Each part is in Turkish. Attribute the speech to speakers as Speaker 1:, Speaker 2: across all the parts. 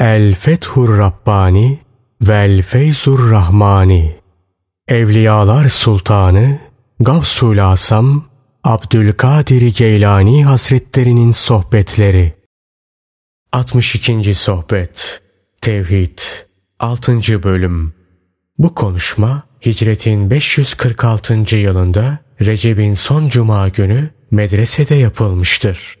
Speaker 1: El Fethur Rabbani Vel Feyzur Rahmani Evliyalar Sultanı Gavsul Asam Abdülkadir Geylani Hazretlerinin Sohbetleri 62. Sohbet Tevhid 6. Bölüm Bu konuşma Hicretin 546. yılında Recep'in son cuma günü medresede yapılmıştır.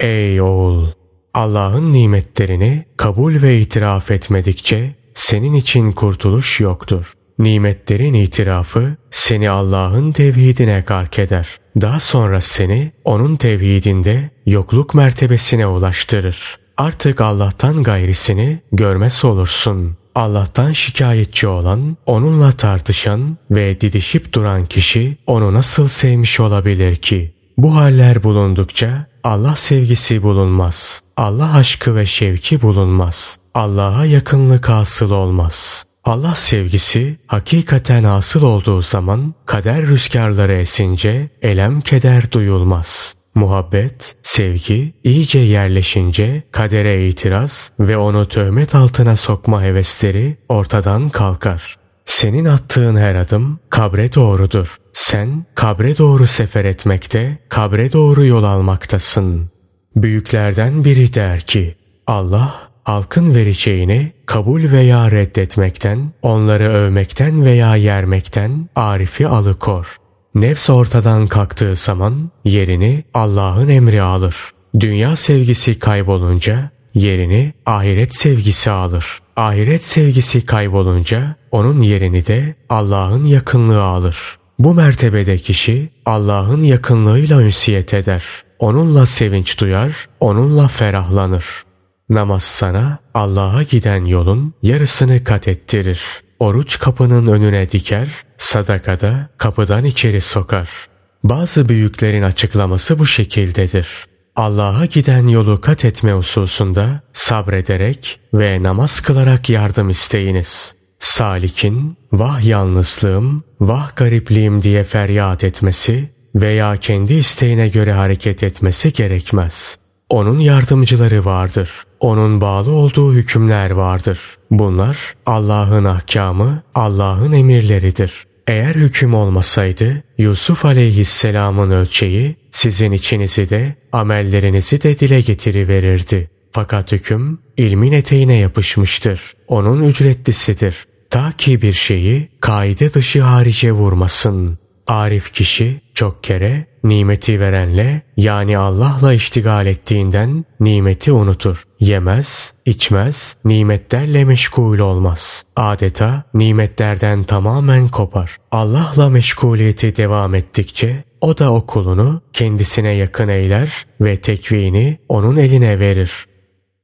Speaker 1: Ey oğul! Allah'ın nimetlerini kabul ve itiraf etmedikçe senin için kurtuluş yoktur. Nimetlerin itirafı seni Allah'ın tevhidine gark eder. Daha sonra seni onun tevhidinde yokluk mertebesine ulaştırır. Artık Allah'tan gayrisini görmez olursun. Allah'tan şikayetçi olan, onunla tartışan ve didişip duran kişi onu nasıl sevmiş olabilir ki? Bu haller bulundukça Allah sevgisi bulunmaz. Allah aşkı ve şevki bulunmaz. Allah'a yakınlık hasıl olmaz. Allah sevgisi hakikaten hasıl olduğu zaman kader rüzgarları esince elem keder duyulmaz. Muhabbet, sevgi iyice yerleşince kadere itiraz ve onu töhmet altına sokma hevesleri ortadan kalkar. Senin attığın her adım kabre doğrudur. Sen kabre doğru sefer etmekte, kabre doğru yol almaktasın. Büyüklerden biri der ki, Allah halkın vereceğini kabul veya reddetmekten, onları övmekten veya yermekten Arif'i alıkor. Nefs ortadan kalktığı zaman yerini Allah'ın emri alır. Dünya sevgisi kaybolunca yerini ahiret sevgisi alır. Ahiret sevgisi kaybolunca onun yerini de Allah'ın yakınlığı alır. Bu mertebede kişi Allah'ın yakınlığıyla ünsiyet eder. Onunla sevinç duyar, onunla ferahlanır. Namaz sana Allah'a giden yolun yarısını kat ettirir. Oruç kapının önüne diker, sadakada kapıdan içeri sokar. Bazı büyüklerin açıklaması bu şekildedir. Allah'a giden yolu kat etme hususunda sabrederek ve namaz kılarak yardım isteyiniz. Salikin vah yalnızlığım, vah garipliğim diye feryat etmesi veya kendi isteğine göre hareket etmesi gerekmez. Onun yardımcıları vardır. Onun bağlı olduğu hükümler vardır. Bunlar Allah'ın ahkamı, Allah'ın emirleridir. Eğer hüküm olmasaydı Yusuf aleyhisselamın ölçeği sizin içinizi de amellerinizi de dile getiriverirdi. Fakat hüküm ilmin eteğine yapışmıştır. Onun ücretlisidir. Ta ki bir şeyi kaide dışı harice vurmasın. Arif kişi çok kere nimeti verenle yani Allah'la iştigal ettiğinden nimeti unutur. Yemez, içmez, nimetlerle meşgul olmaz. Adeta nimetlerden tamamen kopar. Allah'la meşguliyeti devam ettikçe o da o kulunu kendisine yakın eyler ve tekvini onun eline verir.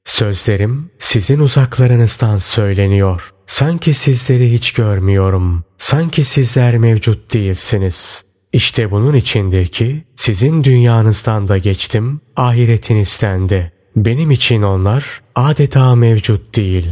Speaker 1: Sözlerim sizin uzaklarınızdan söyleniyor. Sanki sizleri hiç görmüyorum. Sanki sizler mevcut değilsiniz. İşte bunun içindir ki sizin dünyanızdan da geçtim, ahiretinizden de. Benim için onlar adeta mevcut değil.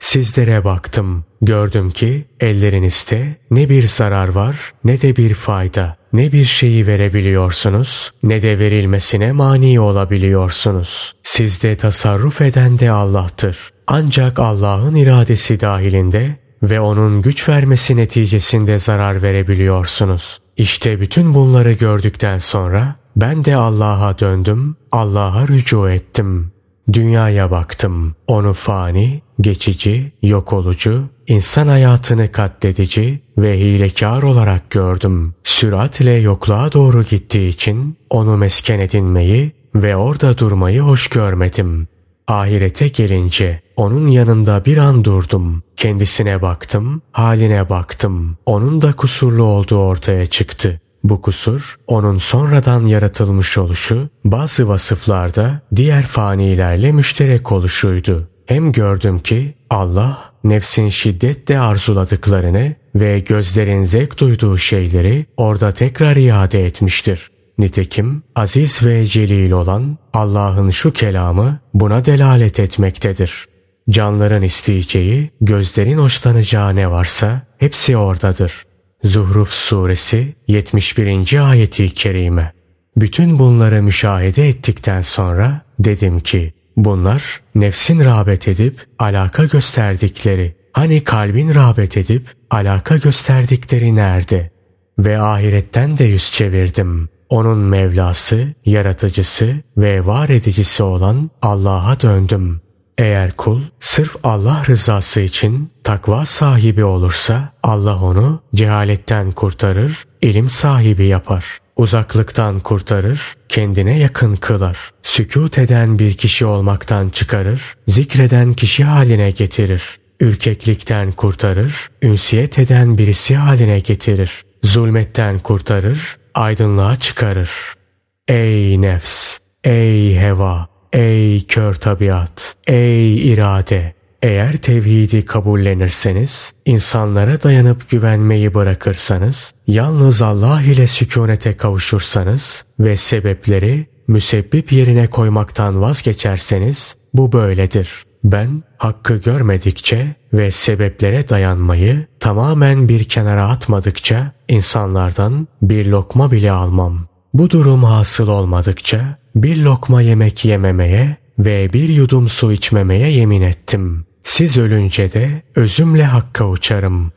Speaker 1: Sizlere baktım, gördüm ki ellerinizde ne bir zarar var ne de bir fayda. Ne bir şeyi verebiliyorsunuz ne de verilmesine mani olabiliyorsunuz. Sizde tasarruf eden de Allah'tır. Ancak Allah'ın iradesi dahilinde ve onun güç vermesi neticesinde zarar verebiliyorsunuz. İşte bütün bunları gördükten sonra ben de Allah'a döndüm, Allah'a rücu ettim. Dünyaya baktım. Onu fani, geçici, yok olucu, insan hayatını katledici ve hilekar olarak gördüm. Süratle yokluğa doğru gittiği için onu mesken edinmeyi ve orada durmayı hoş görmedim. Ahirete gelince onun yanında bir an durdum. Kendisine baktım, haline baktım. Onun da kusurlu olduğu ortaya çıktı. Bu kusur onun sonradan yaratılmış oluşu bazı vasıflarda diğer fanilerle müşterek oluşuydu. Hem gördüm ki Allah nefsin şiddetle arzuladıklarını ve gözlerin zevk duyduğu şeyleri orada tekrar iade etmiştir. Nitekim aziz ve celil olan Allah'ın şu kelamı buna delalet etmektedir. Canların isteyeceği, gözlerin hoşlanacağı ne varsa hepsi oradadır. Zuhruf suresi 71. ayeti kerime. Bütün bunları müşahede ettikten sonra dedim ki Bunlar nefsin rağbet edip alaka gösterdikleri. Hani kalbin rağbet edip alaka gösterdikleri nerede? Ve ahiretten de yüz çevirdim. Onun Mevlası, yaratıcısı ve var edicisi olan Allah'a döndüm. Eğer kul sırf Allah rızası için takva sahibi olursa Allah onu cehaletten kurtarır, ilim sahibi yapar. Uzaklıktan kurtarır, kendine yakın kılar. Sükut eden bir kişi olmaktan çıkarır, zikreden kişi haline getirir. Ürkeklikten kurtarır, ünsiyet eden birisi haline getirir. Zulmetten kurtarır, aydınlığa çıkarır. Ey nefs, ey heva, ey kör tabiat, ey irade! Eğer tevhidi kabullenirseniz, insanlara dayanıp güvenmeyi bırakırsanız, yalnız Allah ile sükunete kavuşursanız ve sebepleri müsebbip yerine koymaktan vazgeçerseniz, bu böyledir. Ben hakkı görmedikçe ve sebeplere dayanmayı tamamen bir kenara atmadıkça insanlardan bir lokma bile almam. Bu durum hasıl olmadıkça bir lokma yemek yememeye ve bir yudum su içmemeye yemin ettim. Siz ölünce de özümle hakka uçarım.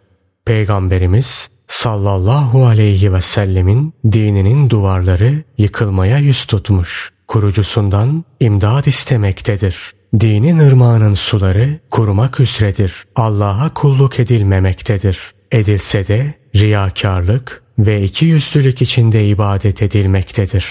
Speaker 1: Peygamberimiz sallallahu aleyhi ve sellemin dininin duvarları yıkılmaya yüz tutmuş. Kurucusundan imdad istemektedir. Dinin ırmağının suları kurumak üzredir. Allah'a kulluk edilmemektedir. Edilse de riyakarlık ve iki yüzlülük içinde ibadet edilmektedir.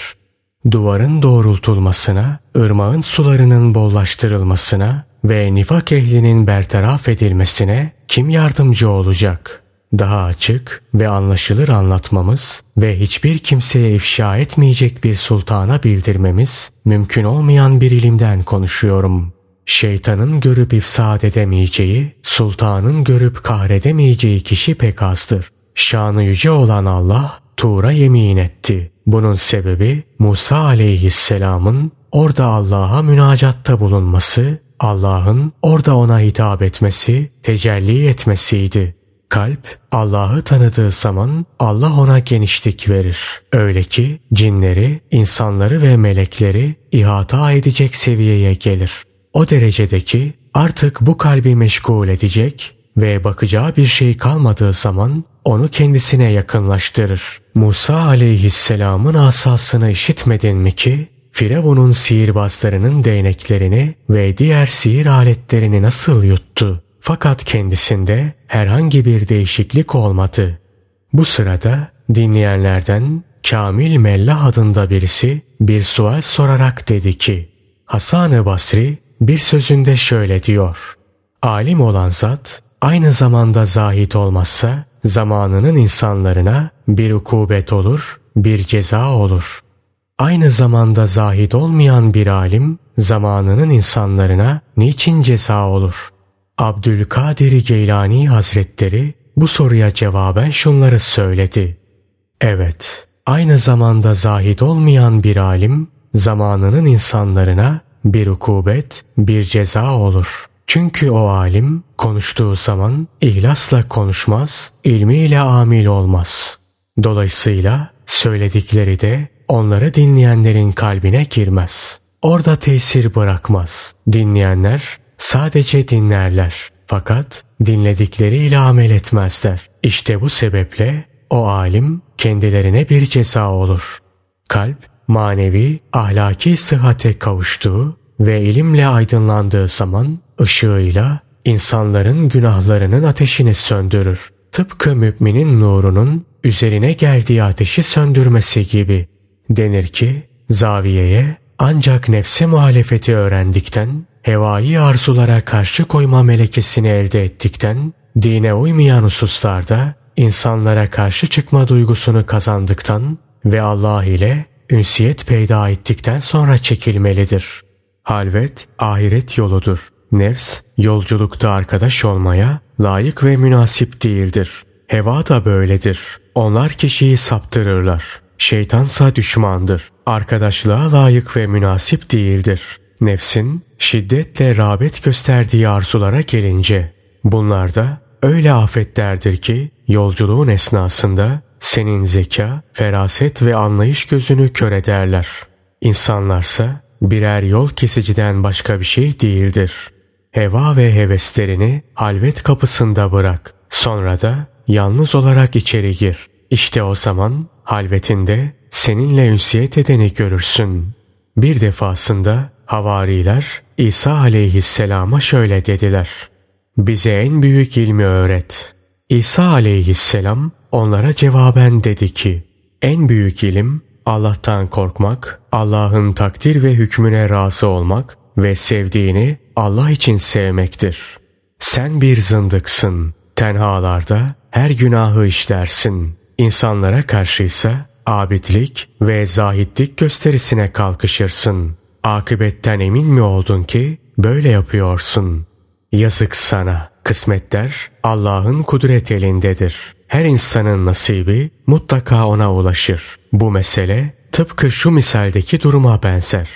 Speaker 1: Duvarın doğrultulmasına, ırmağın sularının bollaştırılmasına ve nifak ehlinin bertaraf edilmesine kim yardımcı olacak? Daha açık ve anlaşılır anlatmamız ve hiçbir kimseye ifşa etmeyecek bir sultana bildirmemiz mümkün olmayan bir ilimden konuşuyorum. Şeytanın görüp ifsad edemeyeceği, sultanın görüp kahredemeyeceği kişi pek azdır. Şanı yüce olan Allah Tur'a yemin etti. Bunun sebebi Musa aleyhisselamın orada Allah'a münacatta bulunması, Allah'ın orada ona hitap etmesi, tecelli etmesiydi. Kalp Allah'ı tanıdığı zaman Allah ona genişlik verir. Öyle ki cinleri, insanları ve melekleri ihata edecek seviyeye gelir. O derecedeki artık bu kalbi meşgul edecek ve bakacağı bir şey kalmadığı zaman onu kendisine yakınlaştırır. Musa aleyhisselamın asasını işitmedin mi ki Firavun'un sihirbazlarının değneklerini ve diğer sihir aletlerini nasıl yuttu? Fakat kendisinde herhangi bir değişiklik olmadı. Bu sırada dinleyenlerden Kamil Mellah adında birisi bir sual sorarak dedi ki Hasan-ı Basri bir sözünde şöyle diyor. Alim olan zat aynı zamanda zahit olmazsa zamanının insanlarına bir ukubet olur, bir ceza olur. Aynı zamanda zahid olmayan bir alim zamanının insanlarına niçin ceza olur? Abdülkadir Geylani Hazretleri bu soruya cevaben şunları söyledi. Evet, aynı zamanda zahid olmayan bir alim zamanının insanlarına bir ukubet, bir ceza olur. Çünkü o alim konuştuğu zaman ihlasla konuşmaz, ilmiyle amil olmaz. Dolayısıyla söyledikleri de onları dinleyenlerin kalbine girmez. Orada tesir bırakmaz. Dinleyenler sadece dinlerler. Fakat dinledikleriyle amel etmezler. İşte bu sebeple o alim kendilerine bir ceza olur. Kalp manevi, ahlaki sıhhate kavuştuğu ve ilimle aydınlandığı zaman ışığıyla insanların günahlarının ateşini söndürür. Tıpkı müminin nurunun üzerine geldiği ateşi söndürmesi gibi. Denir ki zaviyeye ancak nefse muhalefeti öğrendikten, hevai arzulara karşı koyma melekesini elde ettikten, dine uymayan hususlarda insanlara karşı çıkma duygusunu kazandıktan ve Allah ile ünsiyet peyda ettikten sonra çekilmelidir. Halvet ahiret yoludur. Nefs yolculukta arkadaş olmaya layık ve münasip değildir. Heva da böyledir. Onlar kişiyi saptırırlar. Şeytansa düşmandır. Arkadaşlığa layık ve münasip değildir. Nefsin şiddetle rağbet gösterdiği arzulara gelince bunlar da öyle afetlerdir ki yolculuğun esnasında senin zeka, feraset ve anlayış gözünü kör ederler. İnsanlarsa birer yol kesiciden başka bir şey değildir. Heva ve heveslerini halvet kapısında bırak. Sonra da yalnız olarak içeri gir. İşte o zaman halvetinde seninle ünsiyet edeni görürsün. Bir defasında havariler İsa aleyhisselama şöyle dediler. Bize en büyük ilmi öğret. İsa aleyhisselam onlara cevaben dedi ki, en büyük ilim Allah'tan korkmak, Allah'ın takdir ve hükmüne razı olmak ve sevdiğini Allah için sevmektir. Sen bir zındıksın. Tenhalarda her günahı işlersin. İnsanlara karşıysa abidlik ve zahitlik gösterisine kalkışırsın. Akıbetten emin mi oldun ki böyle yapıyorsun? Yazık sana. Kısmetler Allah'ın kudret elindedir. Her insanın nasibi mutlaka ona ulaşır. Bu mesele tıpkı şu misaldeki duruma benzer.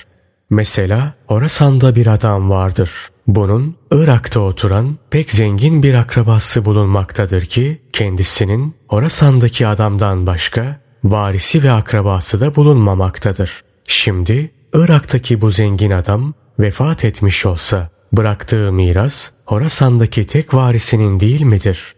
Speaker 1: Mesela Horasan'da bir adam vardır. Bunun Irak'ta oturan pek zengin bir akrabası bulunmaktadır ki kendisinin Horasan'daki adamdan başka varisi ve akrabası da bulunmamaktadır. Şimdi Irak'taki bu zengin adam vefat etmiş olsa bıraktığı miras Horasan'daki tek varisinin değil midir?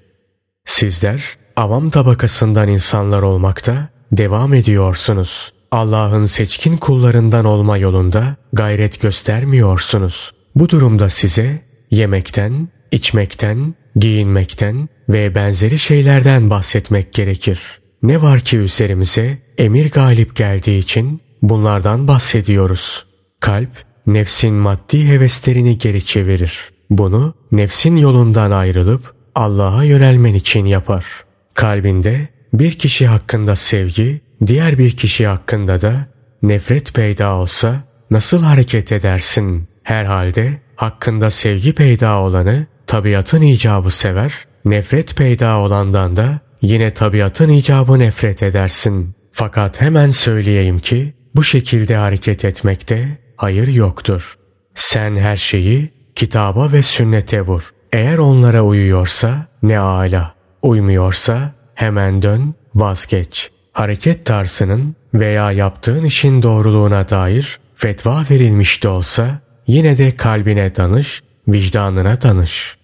Speaker 1: Sizler avam tabakasından insanlar olmakta devam ediyorsunuz. Allah'ın seçkin kullarından olma yolunda gayret göstermiyorsunuz. Bu durumda size yemekten, içmekten, giyinmekten ve benzeri şeylerden bahsetmek gerekir. Ne var ki üzerimize emir galip geldiği için bunlardan bahsediyoruz. Kalp, nefsin maddi heveslerini geri çevirir. Bunu nefsin yolundan ayrılıp Allah'a yönelmen için yapar. Kalbinde bir kişi hakkında sevgi, diğer bir kişi hakkında da nefret peyda olsa nasıl hareket edersin? Herhalde hakkında sevgi peyda olanı tabiatın icabı sever, nefret peyda olandan da yine tabiatın icabı nefret edersin. Fakat hemen söyleyeyim ki bu şekilde hareket etmekte hayır yoktur. Sen her şeyi kitaba ve sünnete vur. Eğer onlara uyuyorsa ne ala, uymuyorsa hemen dön, vazgeç. Hareket tarzının veya yaptığın işin doğruluğuna dair fetva verilmiş de olsa yine de kalbine danış, vicdanına danış.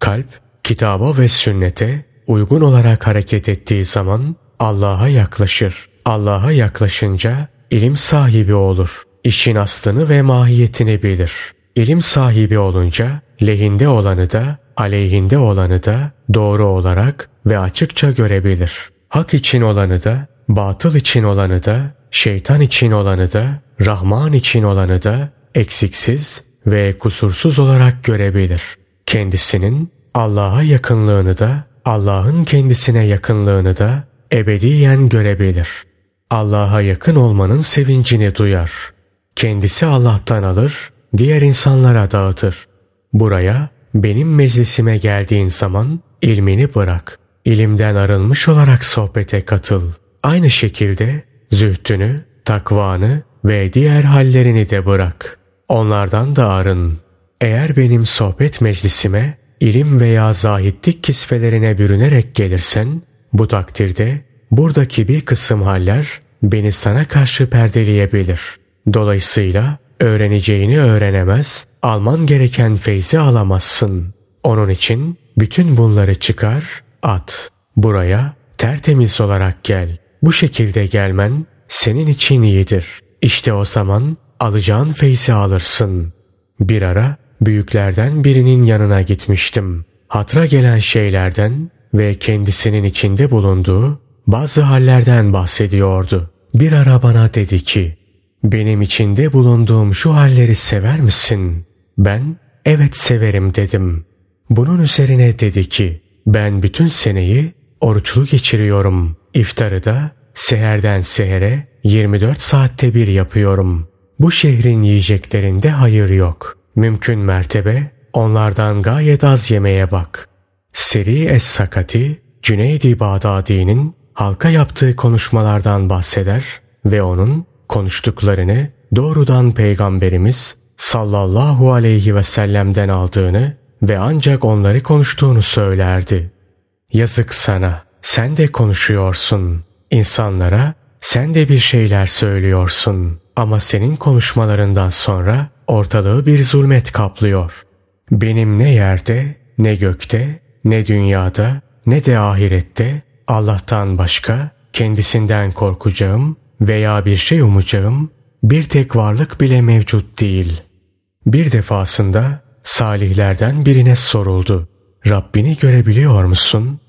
Speaker 1: Kalp, kitaba ve sünnete uygun olarak hareket ettiği zaman Allah'a yaklaşır. Allah'a yaklaşınca ilim sahibi olur. İşin aslını ve mahiyetini bilir. İlim sahibi olunca lehinde olanı da aleyhinde olanı da doğru olarak ve açıkça görebilir. Hak için olanı da, batıl için olanı da, şeytan için olanı da, Rahman için olanı da eksiksiz ve kusursuz olarak görebilir. Kendisinin Allah'a yakınlığını da, Allah'ın kendisine yakınlığını da ebediyen görebilir. Allah'a yakın olmanın sevincini duyar. Kendisi Allah'tan alır, diğer insanlara dağıtır. Buraya benim meclisime geldiğin zaman ilmini bırak. İlimden arınmış olarak sohbete katıl. Aynı şekilde zühtünü, takvanı ve diğer hallerini de bırak. Onlardan da arın. Eğer benim sohbet meclisime ilim veya zahitlik kisvelerine bürünerek gelirsen, bu takdirde buradaki bir kısım haller beni sana karşı perdeleyebilir. Dolayısıyla öğreneceğini öğrenemez, alman gereken feyzi alamazsın. Onun için bütün bunları çıkar, at. Buraya tertemiz olarak gel. Bu şekilde gelmen senin için iyidir. İşte o zaman alacağın feyzi alırsın. Bir ara büyüklerden birinin yanına gitmiştim. Hatra gelen şeylerden ve kendisinin içinde bulunduğu bazı hallerden bahsediyordu. Bir ara bana dedi ki, benim içinde bulunduğum şu halleri sever misin? Ben evet severim dedim. Bunun üzerine dedi ki ben bütün seneyi oruçlu geçiriyorum. İftarı da seherden sehere 24 saatte bir yapıyorum. Bu şehrin yiyeceklerinde hayır yok. Mümkün mertebe onlardan gayet az yemeye bak. Seri Es-Sakati, Cüneydi Bağdadi'nin halka yaptığı konuşmalardan bahseder ve onun konuştuklarını doğrudan Peygamberimiz sallallahu aleyhi ve sellem'den aldığını ve ancak onları konuştuğunu söylerdi. Yazık sana, sen de konuşuyorsun. İnsanlara sen de bir şeyler söylüyorsun. Ama senin konuşmalarından sonra ortalığı bir zulmet kaplıyor. Benim ne yerde, ne gökte, ne dünyada, ne de ahirette Allah'tan başka kendisinden korkacağım veya bir şey umacağım bir tek varlık bile mevcut değil. Bir defasında salihlerden birine soruldu. Rabbini görebiliyor musun?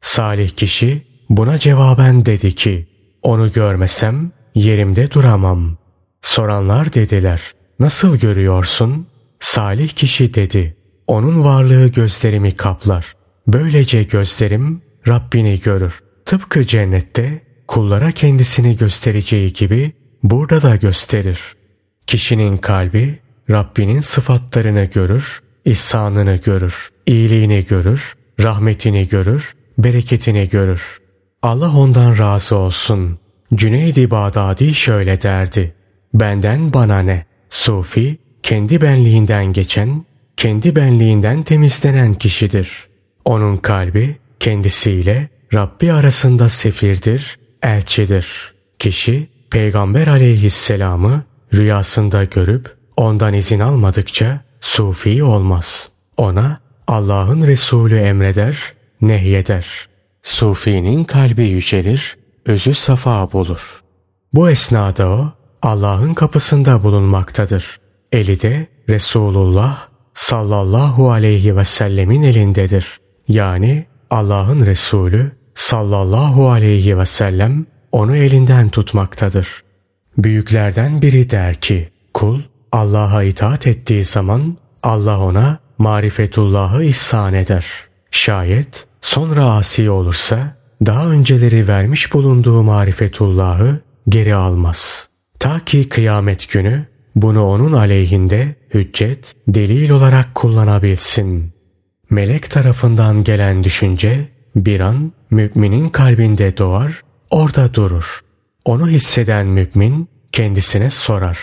Speaker 1: Salih kişi buna cevaben dedi ki, onu görmesem yerimde duramam. Soranlar dediler, nasıl görüyorsun? Salih kişi dedi, onun varlığı gözlerimi kaplar. Böylece gözlerim Rabbini görür. Tıpkı cennette kullara kendisini göstereceği gibi burada da gösterir. Kişinin kalbi Rabbinin sıfatlarını görür, ihsanını görür, iyiliğini görür, rahmetini görür, bereketini görür. Allah ondan razı olsun. Cüneyd-i Bağdadi şöyle derdi. Benden bana ne? Sufi, kendi benliğinden geçen, kendi benliğinden temizlenen kişidir. Onun kalbi kendisiyle Rabbi arasında sefirdir, elçidir. Kişi Peygamber aleyhisselamı rüyasında görüp ondan izin almadıkça sufi olmaz. Ona Allah'ın Resulü emreder, nehyeder. Sufinin kalbi yücelir, özü safa bulur. Bu esnada o Allah'ın kapısında bulunmaktadır. Eli de Resulullah sallallahu aleyhi ve sellemin elindedir. Yani Allah'ın Resulü sallallahu aleyhi ve sellem onu elinden tutmaktadır. Büyüklerden biri der ki, kul Allah'a itaat ettiği zaman Allah ona marifetullahı ihsan eder. Şayet sonra asi olursa daha önceleri vermiş bulunduğu marifetullahı geri almaz. Ta ki kıyamet günü bunu onun aleyhinde hüccet, delil olarak kullanabilsin. Melek tarafından gelen düşünce bir an müminin kalbinde doğar, orada durur. Onu hisseden mümin kendisine sorar.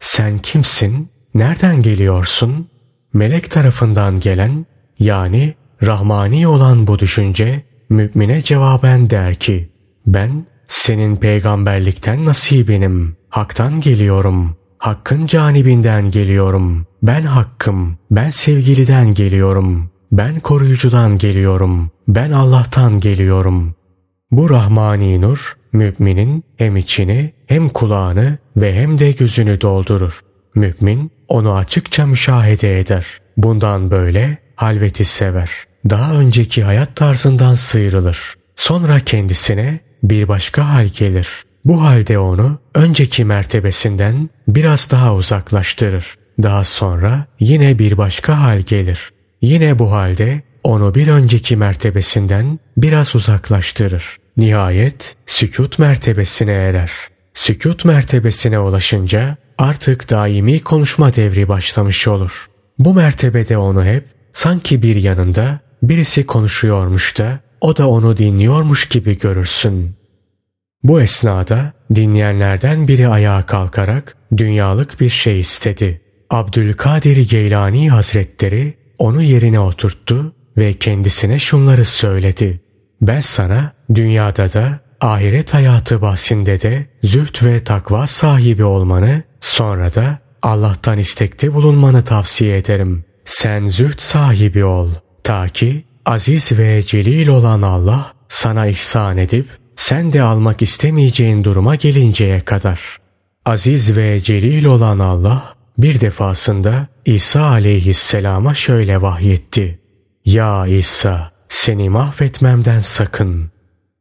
Speaker 1: Sen kimsin? Nereden geliyorsun? Melek tarafından gelen yani Rahmani olan bu düşünce mümine cevaben der ki ben senin peygamberlikten nasibinim. Hak'tan geliyorum. Hakkın canibinden geliyorum. Ben hakkım. Ben sevgiliden geliyorum. Ben koruyucudan geliyorum. Ben Allah'tan geliyorum. Bu Rahmani Nur müminin hem içini hem kulağını ve hem de gözünü doldurur. Mümin onu açıkça müşahede eder. Bundan böyle halveti sever. Daha önceki hayat tarzından sıyrılır. Sonra kendisine bir başka hal gelir. Bu halde onu önceki mertebesinden biraz daha uzaklaştırır. Daha sonra yine bir başka hal gelir. Yine bu halde onu bir önceki mertebesinden biraz uzaklaştırır. Nihayet sükut mertebesine erer. Sükut mertebesine ulaşınca artık daimi konuşma devri başlamış olur. Bu mertebede onu hep sanki bir yanında birisi konuşuyormuş da o da onu dinliyormuş gibi görürsün. Bu esnada dinleyenlerden biri ayağa kalkarak dünyalık bir şey istedi. Abdülkadir Geylani Hazretleri onu yerine oturttu ve kendisine şunları söyledi. Ben sana dünyada da ahiret hayatı bahsinde de züht ve takva sahibi olmanı sonra da Allah'tan istekte bulunmanı tavsiye ederim. Sen züht sahibi ol. Ta ki aziz ve celil olan Allah sana ihsan edip sen de almak istemeyeceğin duruma gelinceye kadar. Aziz ve celil olan Allah bir defasında İsa aleyhisselama şöyle vahyetti. Ya İsa seni mahvetmemden sakın.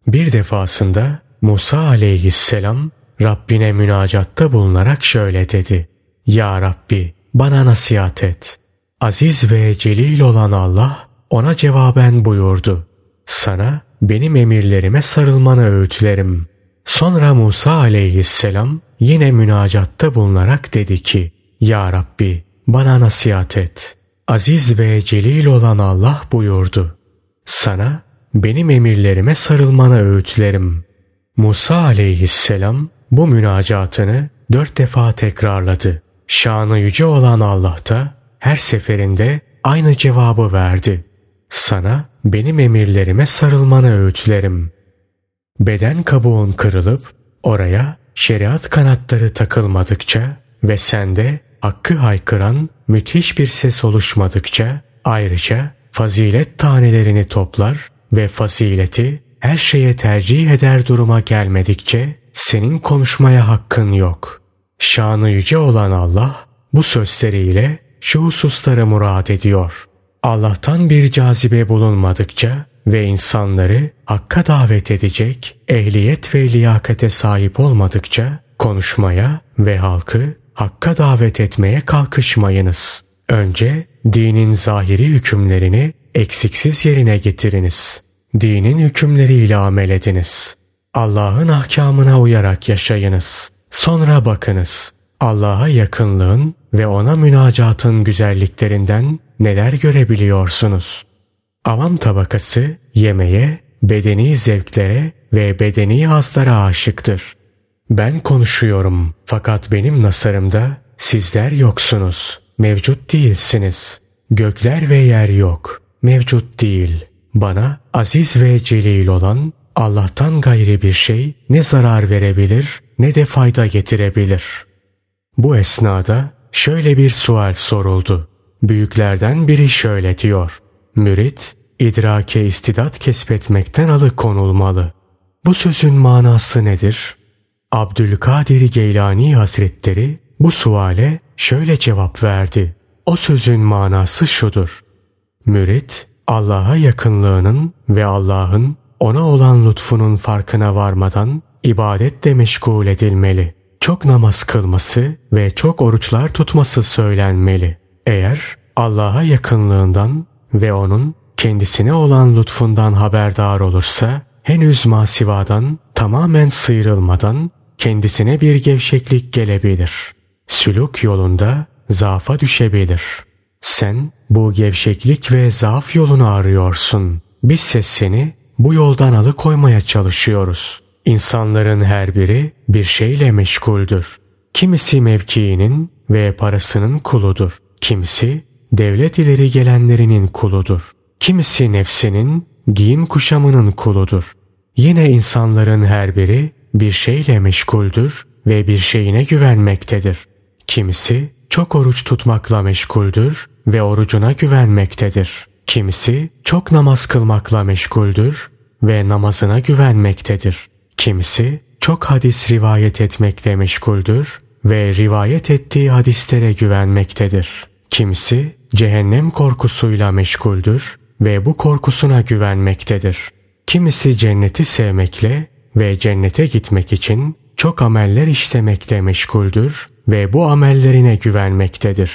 Speaker 1: Bir defasında Musa aleyhisselam Rabbine münacatta bulunarak şöyle dedi. Ya Rabbi bana nasihat et. Aziz ve celil olan Allah ona cevaben buyurdu. Sana benim emirlerime sarılmanı öğütlerim. Sonra Musa aleyhisselam yine münacatta bulunarak dedi ki Ya Rabbi bana nasihat et. Aziz ve celil olan Allah buyurdu. Sana benim emirlerime sarılmana öğütlerim. Musa aleyhisselam bu münacatını dört defa tekrarladı. Şanı yüce olan Allah da her seferinde aynı cevabı verdi. Sana benim emirlerime sarılmanı öğütlerim. Beden kabuğun kırılıp oraya şeriat kanatları takılmadıkça ve sende hakkı haykıran müthiş bir ses oluşmadıkça ayrıca fazilet tanelerini toplar ve fazileti her şeye tercih eder duruma gelmedikçe senin konuşmaya hakkın yok. Şanı yüce olan Allah bu sözleriyle şu hususları murad ediyor. Allah'tan bir cazibe bulunmadıkça ve insanları hakka davet edecek ehliyet ve liyakate sahip olmadıkça konuşmaya ve halkı hakka davet etmeye kalkışmayınız. Önce dinin zahiri hükümlerini eksiksiz yerine getiriniz. Dinin hükümleriyle amel ediniz. Allah'ın ahkamına uyarak yaşayınız. Sonra bakınız. Allah'a yakınlığın ve ona münacatın güzelliklerinden neler görebiliyorsunuz? Avam tabakası yemeye, bedeni zevklere ve bedeni hazlara aşıktır. Ben konuşuyorum fakat benim nasarımda sizler yoksunuz. Mevcut değilsiniz. Gökler ve yer yok. Mevcut değil. Bana aziz ve celil olan Allah'tan gayri bir şey ne zarar verebilir ne de fayda getirebilir. Bu esnada şöyle bir sual soruldu. Büyüklerden biri şöyle diyor. Mürit, idrake istidat kesbetmekten alıkonulmalı. Bu sözün manası nedir? Abdülkadir Geylani Hazretleri bu suale şöyle cevap verdi. O sözün manası şudur. Mürit, Allah'a yakınlığının ve Allah'ın ona olan lütfunun farkına varmadan ibadetle meşgul edilmeli. Çok namaz kılması ve çok oruçlar tutması söylenmeli. Eğer Allah'a yakınlığından ve onun kendisine olan lütfundan haberdar olursa henüz masivadan tamamen sıyrılmadan kendisine bir gevşeklik gelebilir. Sülük yolunda zaafa düşebilir. Sen bu gevşeklik ve zaaf yolunu arıyorsun. Bizse seni bu yoldan alıkoymaya çalışıyoruz. İnsanların her biri bir şeyle meşguldür. Kimisi mevkiinin ve parasının kuludur. Kimisi devlet ileri gelenlerinin kuludur. Kimisi nefsinin, giyim kuşamının kuludur. Yine insanların her biri bir şeyle meşguldür ve bir şeyine güvenmektedir. Kimisi çok oruç tutmakla meşguldür ve orucuna güvenmektedir. Kimisi çok namaz kılmakla meşguldür ve namazına güvenmektedir. Kimisi çok hadis rivayet etmekle meşguldür ve rivayet ettiği hadislere güvenmektedir. Kimisi cehennem korkusuyla meşguldür ve bu korkusuna güvenmektedir. Kimisi cenneti sevmekle ve cennete gitmek için çok ameller işlemekte meşguldür ve bu amellerine güvenmektedir.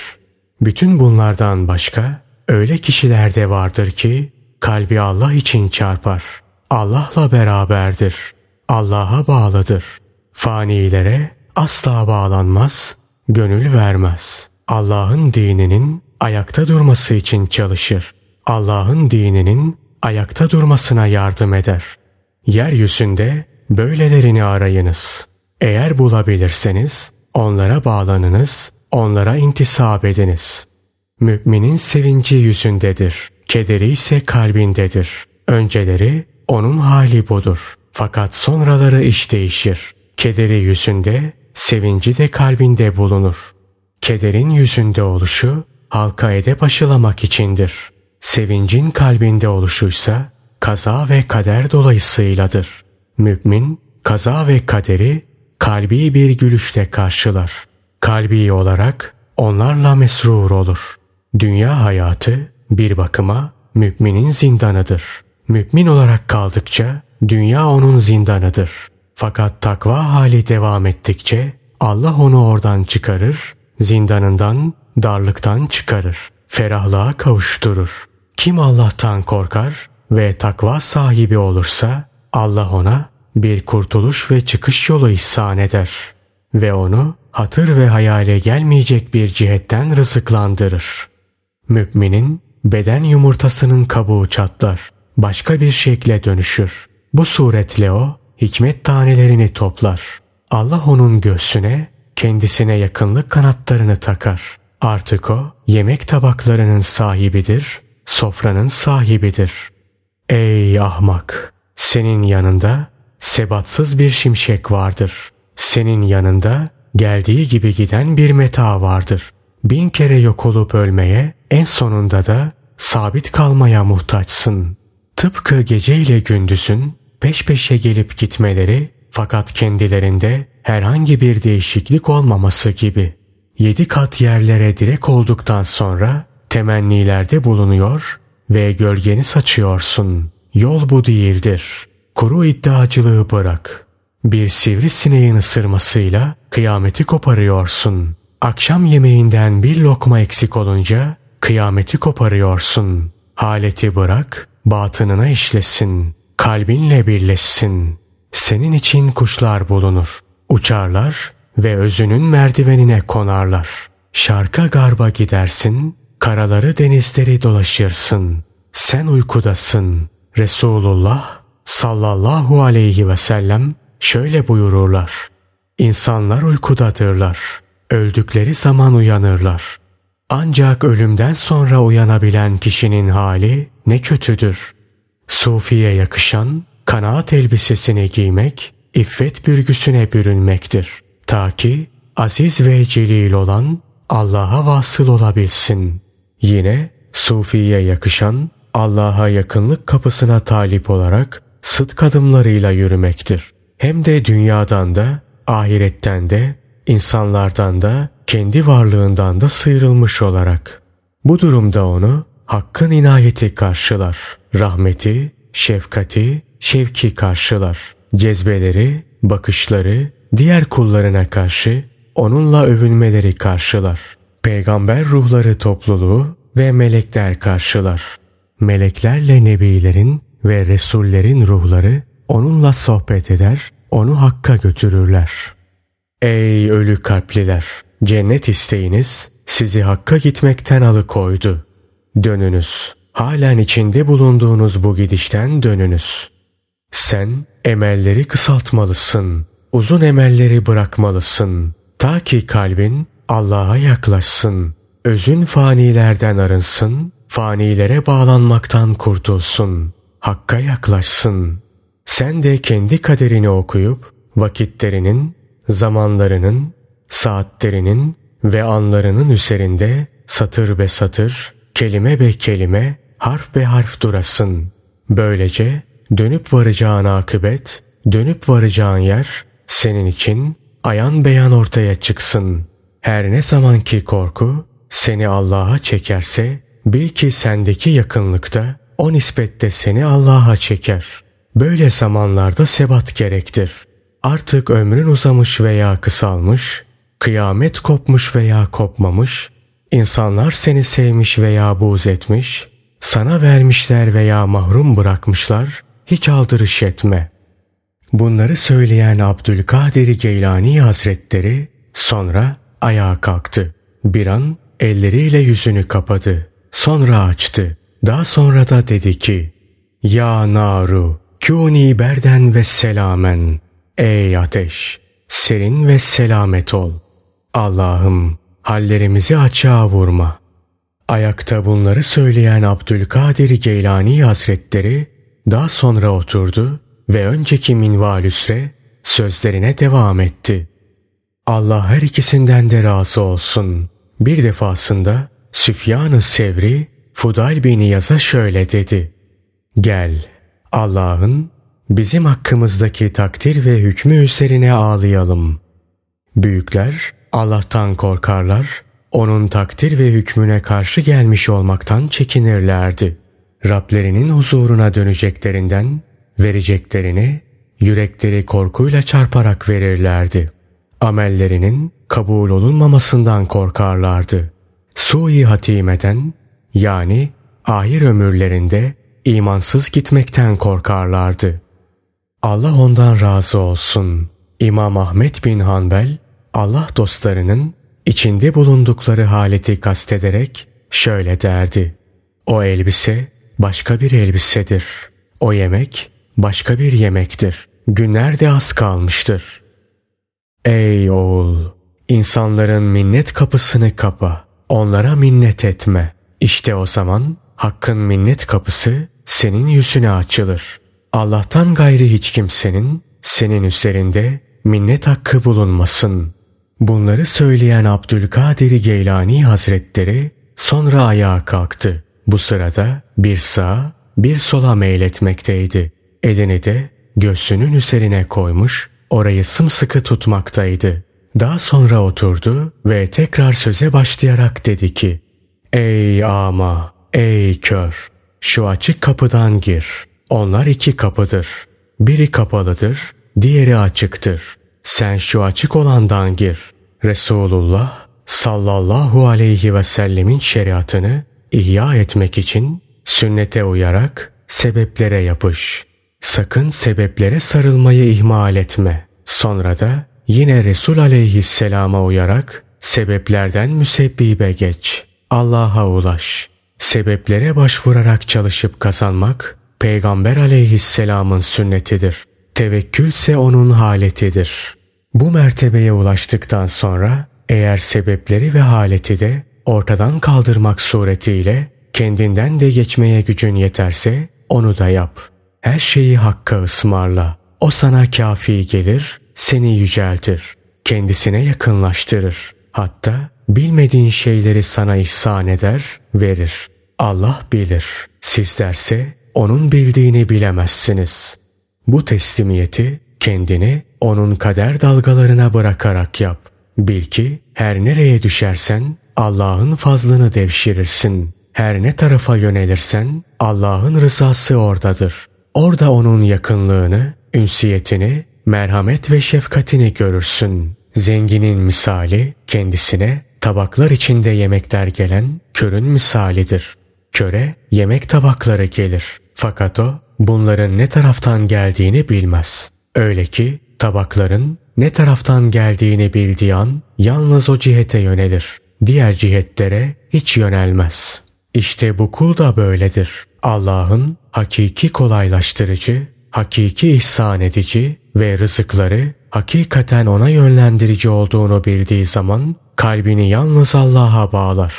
Speaker 1: Bütün bunlardan başka öyle kişiler de vardır ki kalbi Allah için çarpar. Allah'la beraberdir. Allah'a bağlıdır. Fanilere asla bağlanmaz, gönül vermez. Allah'ın dininin ayakta durması için çalışır. Allah'ın dininin ayakta durmasına yardım eder. Yeryüzünde böylelerini arayınız. Eğer bulabilirseniz onlara bağlanınız, onlara intisap ediniz. Müminin sevinci yüzündedir, kederi ise kalbindedir. Önceleri onun hali budur. Fakat sonraları iş değişir. Kederi yüzünde, sevinci de kalbinde bulunur. Kederin yüzünde oluşu halka edep aşılamak içindir. Sevincin kalbinde oluşuysa kaza ve kader dolayısıyladır. Mümin kaza ve kaderi kalbi bir gülüşle karşılar. Kalbi olarak onlarla mesrur olur. Dünya hayatı bir bakıma müminin zindanıdır. Mümin olarak kaldıkça dünya onun zindanıdır. Fakat takva hali devam ettikçe Allah onu oradan çıkarır, zindanından, darlıktan çıkarır, ferahlığa kavuşturur. Kim Allah'tan korkar ve takva sahibi olursa Allah ona bir kurtuluş ve çıkış yolu ihsan eder ve onu hatır ve hayale gelmeyecek bir cihetten rızıklandırır. Müminin beden yumurtasının kabuğu çatlar, başka bir şekle dönüşür. Bu suretle o hikmet tanelerini toplar. Allah onun göğsüne kendisine yakınlık kanatlarını takar. Artık o yemek tabaklarının sahibidir, sofranın sahibidir. Ey ahmak! Senin yanında sebatsız bir şimşek vardır. Senin yanında geldiği gibi giden bir meta vardır. Bin kere yok olup ölmeye, en sonunda da sabit kalmaya muhtaçsın. Tıpkı gece ile gündüzün peş peşe gelip gitmeleri fakat kendilerinde herhangi bir değişiklik olmaması gibi. Yedi kat yerlere direk olduktan sonra temennilerde bulunuyor ve gölgeni saçıyorsun. Yol bu değildir. Kuru iddiacılığı bırak. Bir sivrisineğin ısırmasıyla kıyameti koparıyorsun. Akşam yemeğinden bir lokma eksik olunca kıyameti koparıyorsun. Haleti bırak, batınına işlesin. Kalbinle birleşsin. Senin için kuşlar bulunur. Uçarlar ve özünün merdivenine konarlar. Şarka garba gidersin, karaları denizleri dolaşırsın. Sen uykudasın. Resulullah sallallahu aleyhi ve sellem şöyle buyururlar. İnsanlar uykudadırlar. Öldükleri zaman uyanırlar. Ancak ölümden sonra uyanabilen kişinin hali ne kötüdür. Sufiye yakışan kanaat elbisesini giymek, iffet bürgüsüne bürünmektir. Ta ki aziz ve celil olan Allah'a vasıl olabilsin. Yine Sufiye yakışan Allah'a yakınlık kapısına talip olarak sıdk adımlarıyla yürümektir. Hem de dünyadan da, ahiretten de, insanlardan da, kendi varlığından da sıyrılmış olarak. Bu durumda onu Hakk'ın inayeti karşılar. Rahmeti, şefkati, şevki karşılar. Cezbeleri, bakışları, diğer kullarına karşı onunla övünmeleri karşılar. Peygamber ruhları topluluğu ve melekler karşılar. Meleklerle nebilerin ve resullerin ruhları onunla sohbet eder, onu hakka götürürler. Ey ölü kalpliler! Cennet isteğiniz sizi hakka gitmekten alıkoydu. Dönünüz. Halen içinde bulunduğunuz bu gidişten dönünüz. Sen emelleri kısaltmalısın. Uzun emelleri bırakmalısın. Ta ki kalbin Allah'a yaklaşsın. Özün fanilerden arınsın. Fanilere bağlanmaktan kurtulsun. Hakka yaklaşsın. Sen de kendi kaderini okuyup vakitlerinin, zamanlarının, saatlerinin ve anlarının üzerinde satır be satır, kelime be kelime, harf be harf durasın. Böylece dönüp varacağın akıbet, dönüp varacağın yer senin için ayan beyan ortaya çıksın. Her ne zamanki korku seni Allah'a çekerse bil ki sendeki yakınlıkta o nispette seni Allah'a çeker. Böyle zamanlarda sebat gerektir. Artık ömrün uzamış veya kısalmış, kıyamet kopmuş veya kopmamış, insanlar seni sevmiş veya buğz etmiş, sana vermişler veya mahrum bırakmışlar, hiç aldırış etme. Bunları söyleyen Abdülkadir Geylani Hazretleri sonra ayağa kalktı. Bir an elleriyle yüzünü kapadı. Sonra açtı. Daha sonra da dedi ki Ya naru kûni berden ve selamen Ey ateş serin ve selamet ol. Allah'ım hallerimizi açığa vurma. Ayakta bunları söyleyen Abdülkadir Geylani Hazretleri daha sonra oturdu ve önceki minvalüsre sözlerine devam etti. Allah her ikisinden de razı olsun. Bir defasında Süfyan-ı Sevri Fudayl bin Yaz'a şöyle dedi. Gel Allah'ın bizim hakkımızdaki takdir ve hükmü üzerine ağlayalım. Büyükler Allah'tan korkarlar, onun takdir ve hükmüne karşı gelmiş olmaktan çekinirlerdi. Rablerinin huzuruna döneceklerinden vereceklerini yürekleri korkuyla çarparak verirlerdi. Amellerinin kabul olunmamasından korkarlardı. Sui hatimeden yani ahir ömürlerinde imansız gitmekten korkarlardı. Allah ondan razı olsun. İmam Ahmet bin Hanbel Allah dostlarının içinde bulundukları haleti kastederek şöyle derdi. O elbise başka bir elbisedir. O yemek başka bir yemektir. Günler de az kalmıştır. Ey oğul! insanların minnet kapısını kapa. Onlara minnet etme. İşte o zaman hakkın minnet kapısı senin yüzüne açılır. Allah'tan gayri hiç kimsenin senin üzerinde minnet hakkı bulunmasın. Bunları söyleyen Abdülkadir Geylani Hazretleri sonra ayağa kalktı. Bu sırada bir sağa bir sola meyletmekteydi. Elini de göğsünün üzerine koymuş orayı sımsıkı tutmaktaydı. Daha sonra oturdu ve tekrar söze başlayarak dedi ki Ey ama, ey kör! Şu açık kapıdan gir. Onlar iki kapıdır. Biri kapalıdır, diğeri açıktır. Sen şu açık olandan gir. Resulullah sallallahu aleyhi ve sellemin şeriatını ihya etmek için sünnete uyarak sebeplere yapış. Sakın sebeplere sarılmayı ihmal etme. Sonra da yine Resul aleyhisselama uyarak sebeplerden müsebbibe geç. Allah'a ulaş. Sebeplere başvurarak çalışıp kazanmak Peygamber aleyhisselamın sünnetidir. Tevekkülse onun haletidir. Bu mertebeye ulaştıktan sonra eğer sebepleri ve haleti de ortadan kaldırmak suretiyle kendinden de geçmeye gücün yeterse onu da yap. Her şeyi Hakk'a ısmarla. O sana kafi gelir, seni yüceltir. Kendisine yakınlaştırır. Hatta bilmediğin şeyleri sana ihsan eder, verir. Allah bilir. Sizlerse onun bildiğini bilemezsiniz. Bu teslimiyeti kendini onun kader dalgalarına bırakarak yap. Bil ki her nereye düşersen Allah'ın fazlını devşirirsin. Her ne tarafa yönelirsen Allah'ın rızası oradadır. Orada onun yakınlığını, ünsiyetini, merhamet ve şefkatini görürsün. Zenginin misali kendisine tabaklar içinde yemekler gelen körün misalidir. Köre yemek tabakları gelir. Fakat o bunların ne taraftan geldiğini bilmez. Öyle ki tabakların ne taraftan geldiğini bildiği an yalnız o cihete yönelir. Diğer cihetlere hiç yönelmez. İşte bu kul da böyledir. Allah'ın hakiki kolaylaştırıcı, hakiki ihsan edici ve rızıkları hakikaten ona yönlendirici olduğunu bildiği zaman kalbini yalnız Allah'a bağlar.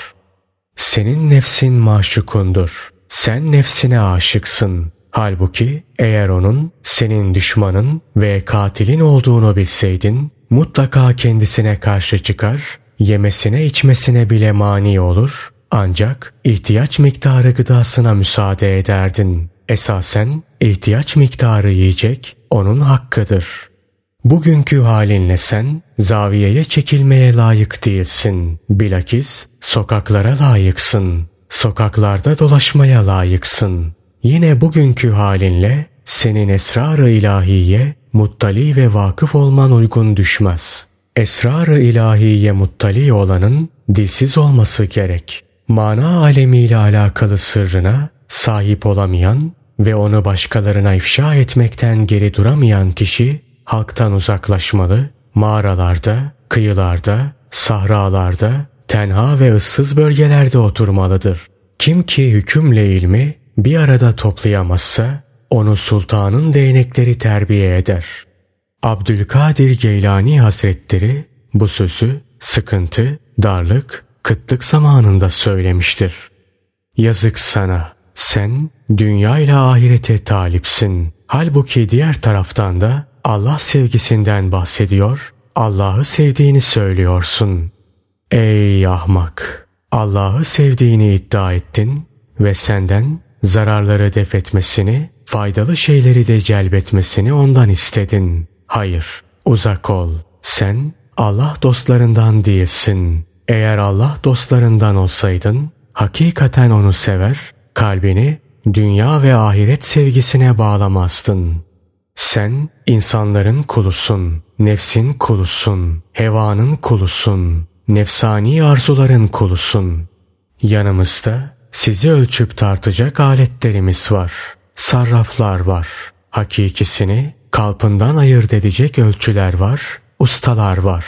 Speaker 1: Senin nefsin maşukundur. Sen nefsine aşıksın. Halbuki eğer onun senin düşmanın ve katilin olduğunu bilseydin mutlaka kendisine karşı çıkar, yemesine içmesine bile mani olur ancak ihtiyaç miktarı gıdasına müsaade ederdin. Esasen ihtiyaç miktarı yiyecek onun hakkıdır. Bugünkü halinle sen zaviyeye çekilmeye layık değilsin. Bilakis sokaklara layıksın. Sokaklarda dolaşmaya layıksın. Yine bugünkü halinle senin esrar-ı ilahiye muttali ve vakıf olman uygun düşmez. Esrar-ı ilahiye muttali olanın dilsiz olması gerek. Mana alemiyle alakalı sırrına sahip olamayan ve onu başkalarına ifşa etmekten geri duramayan kişi halktan uzaklaşmalı, mağaralarda, kıyılarda, sahralarda, tenha ve ıssız bölgelerde oturmalıdır. Kim ki hükümle ilmi bir arada toplayamazsa onu sultanın değnekleri terbiye eder. Abdülkadir Geylani Hazretleri bu sözü sıkıntı, darlık, kıtlık zamanında söylemiştir. Yazık sana, sen dünya ile ahirete talipsin. Halbuki diğer taraftan da Allah sevgisinden bahsediyor, Allah'ı sevdiğini söylüyorsun. Ey ahmak! Allah'ı sevdiğini iddia ettin ve senden zararları def etmesini, faydalı şeyleri de celbetmesini ondan istedin. Hayır, uzak ol. Sen Allah dostlarından değilsin. Eğer Allah dostlarından olsaydın, hakikaten onu sever, kalbini dünya ve ahiret sevgisine bağlamazdın. Sen insanların kulusun, nefsin kulusun, hevanın kulusun, nefsani arzuların kulusun. Yanımızda sizi ölçüp tartacak aletlerimiz var. Sarraflar var. Hakikisini kalpından ayırt edecek ölçüler var, ustalar var.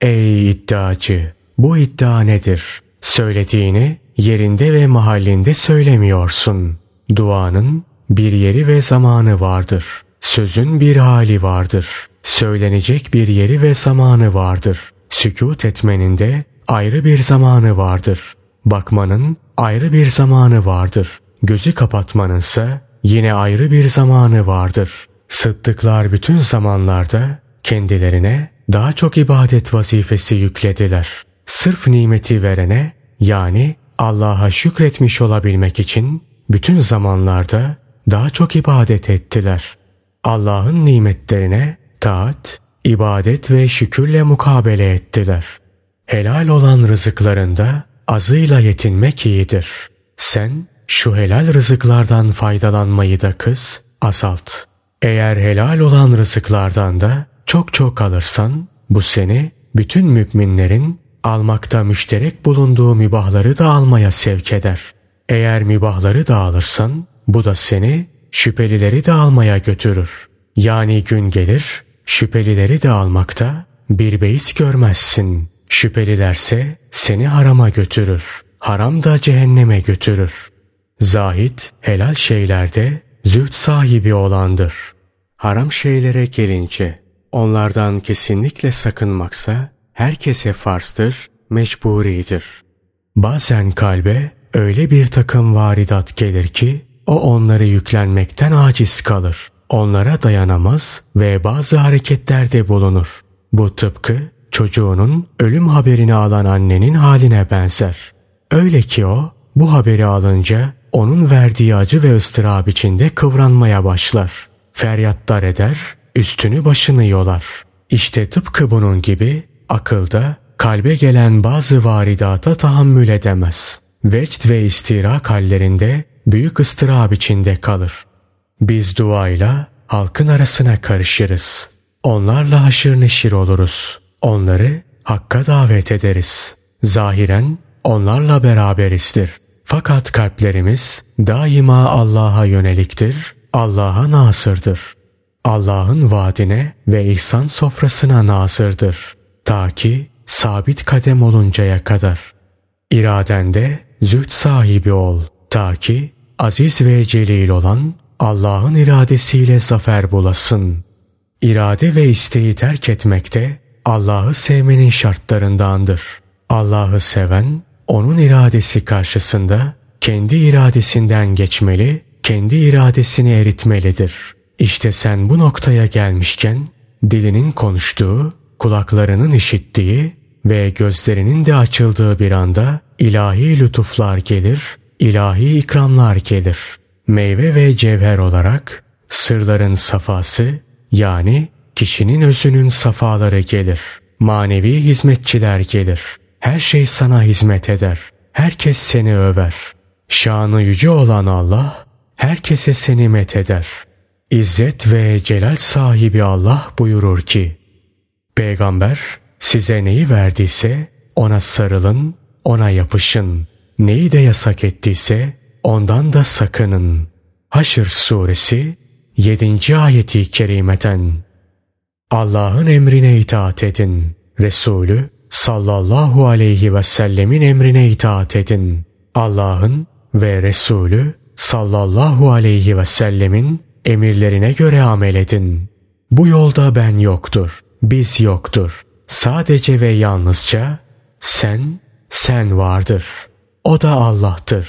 Speaker 1: Ey iddiacı! Bu iddia nedir? Söylediğini yerinde ve mahallinde söylemiyorsun. Duanın bir yeri ve zamanı vardır. Sözün bir hali vardır. Söylenecek bir yeri ve zamanı vardır. Sükut etmenin de ayrı bir zamanı vardır. Bakmanın ayrı bir zamanı vardır. Gözü kapatmanınsa yine ayrı bir zamanı vardır. Sıddıklar bütün zamanlarda kendilerine daha çok ibadet vazifesi yüklediler. Sırf nimeti verene yani Allah'a şükretmiş olabilmek için bütün zamanlarda daha çok ibadet ettiler. Allah'ın nimetlerine taat, ibadet ve şükürle mukabele ettiler. Helal olan rızıklarında azıyla yetinmek iyidir. Sen şu helal rızıklardan faydalanmayı da kız, azalt. Eğer helal olan rızıklardan da çok çok alırsan bu seni bütün müminlerin almakta müşterek bulunduğu mübahları da almaya sevk eder. Eğer mübahları da alırsan bu da seni şüphelileri de almaya götürür. Yani gün gelir şüphelileri de almakta bir beis görmezsin. Şüphelilerse seni harama götürür. Haram da cehenneme götürür. Zahit helal şeylerde züht sahibi olandır. Haram şeylere gelince onlardan kesinlikle sakınmaksa herkese farzdır, mecburidir. Bazen kalbe öyle bir takım varidat gelir ki o onları yüklenmekten aciz kalır. Onlara dayanamaz ve bazı hareketlerde bulunur. Bu tıpkı çocuğunun ölüm haberini alan annenin haline benzer. Öyle ki o bu haberi alınca onun verdiği acı ve ıstırap içinde kıvranmaya başlar. Feryatlar eder, üstünü başını yolar. İşte tıpkı bunun gibi akılda kalbe gelen bazı varidata tahammül edemez. Vecd ve istirak hallerinde büyük ıstırap içinde kalır. Biz duayla halkın arasına karışırız. Onlarla haşır neşir oluruz. Onları hakka davet ederiz. Zahiren onlarla beraberizdir. Fakat kalplerimiz daima Allah'a yöneliktir, Allah'a nasırdır. Allah'ın vaadine ve ihsan sofrasına nasırdır. Ta ki sabit kadem oluncaya kadar. İradende züht sahibi ol. Ta ki aziz ve celil olan Allah'ın iradesiyle zafer bulasın. İrade ve isteği terk etmekte Allah'ı sevmenin şartlarındandır. Allah'ı seven onun iradesi karşısında kendi iradesinden geçmeli, kendi iradesini eritmelidir. İşte sen bu noktaya gelmişken dilinin konuştuğu, kulaklarının işittiği ve gözlerinin de açıldığı bir anda ilahi lütuflar gelir, ilahi ikramlar gelir. Meyve ve cevher olarak sırların safası yani kişinin özünün safaları gelir. Manevi hizmetçiler gelir. Her şey sana hizmet eder. Herkes seni över. Şanı yüce olan Allah herkese seni met eder. İzzet ve celal sahibi Allah buyurur ki Peygamber size neyi verdiyse ona sarılın, ona yapışın. Neyi de yasak ettiyse ondan da sakının. Haşr suresi 7. ayeti kerimeten Allah'ın emrine itaat edin. Resulü sallallahu aleyhi ve sellemin emrine itaat edin. Allah'ın ve Resulü sallallahu aleyhi ve sellemin emirlerine göre amel edin. Bu yolda ben yoktur, biz yoktur. Sadece ve yalnızca sen, sen vardır. O da Allah'tır.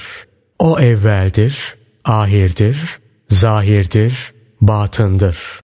Speaker 1: O evveldir, ahirdir, zahirdir, batındır.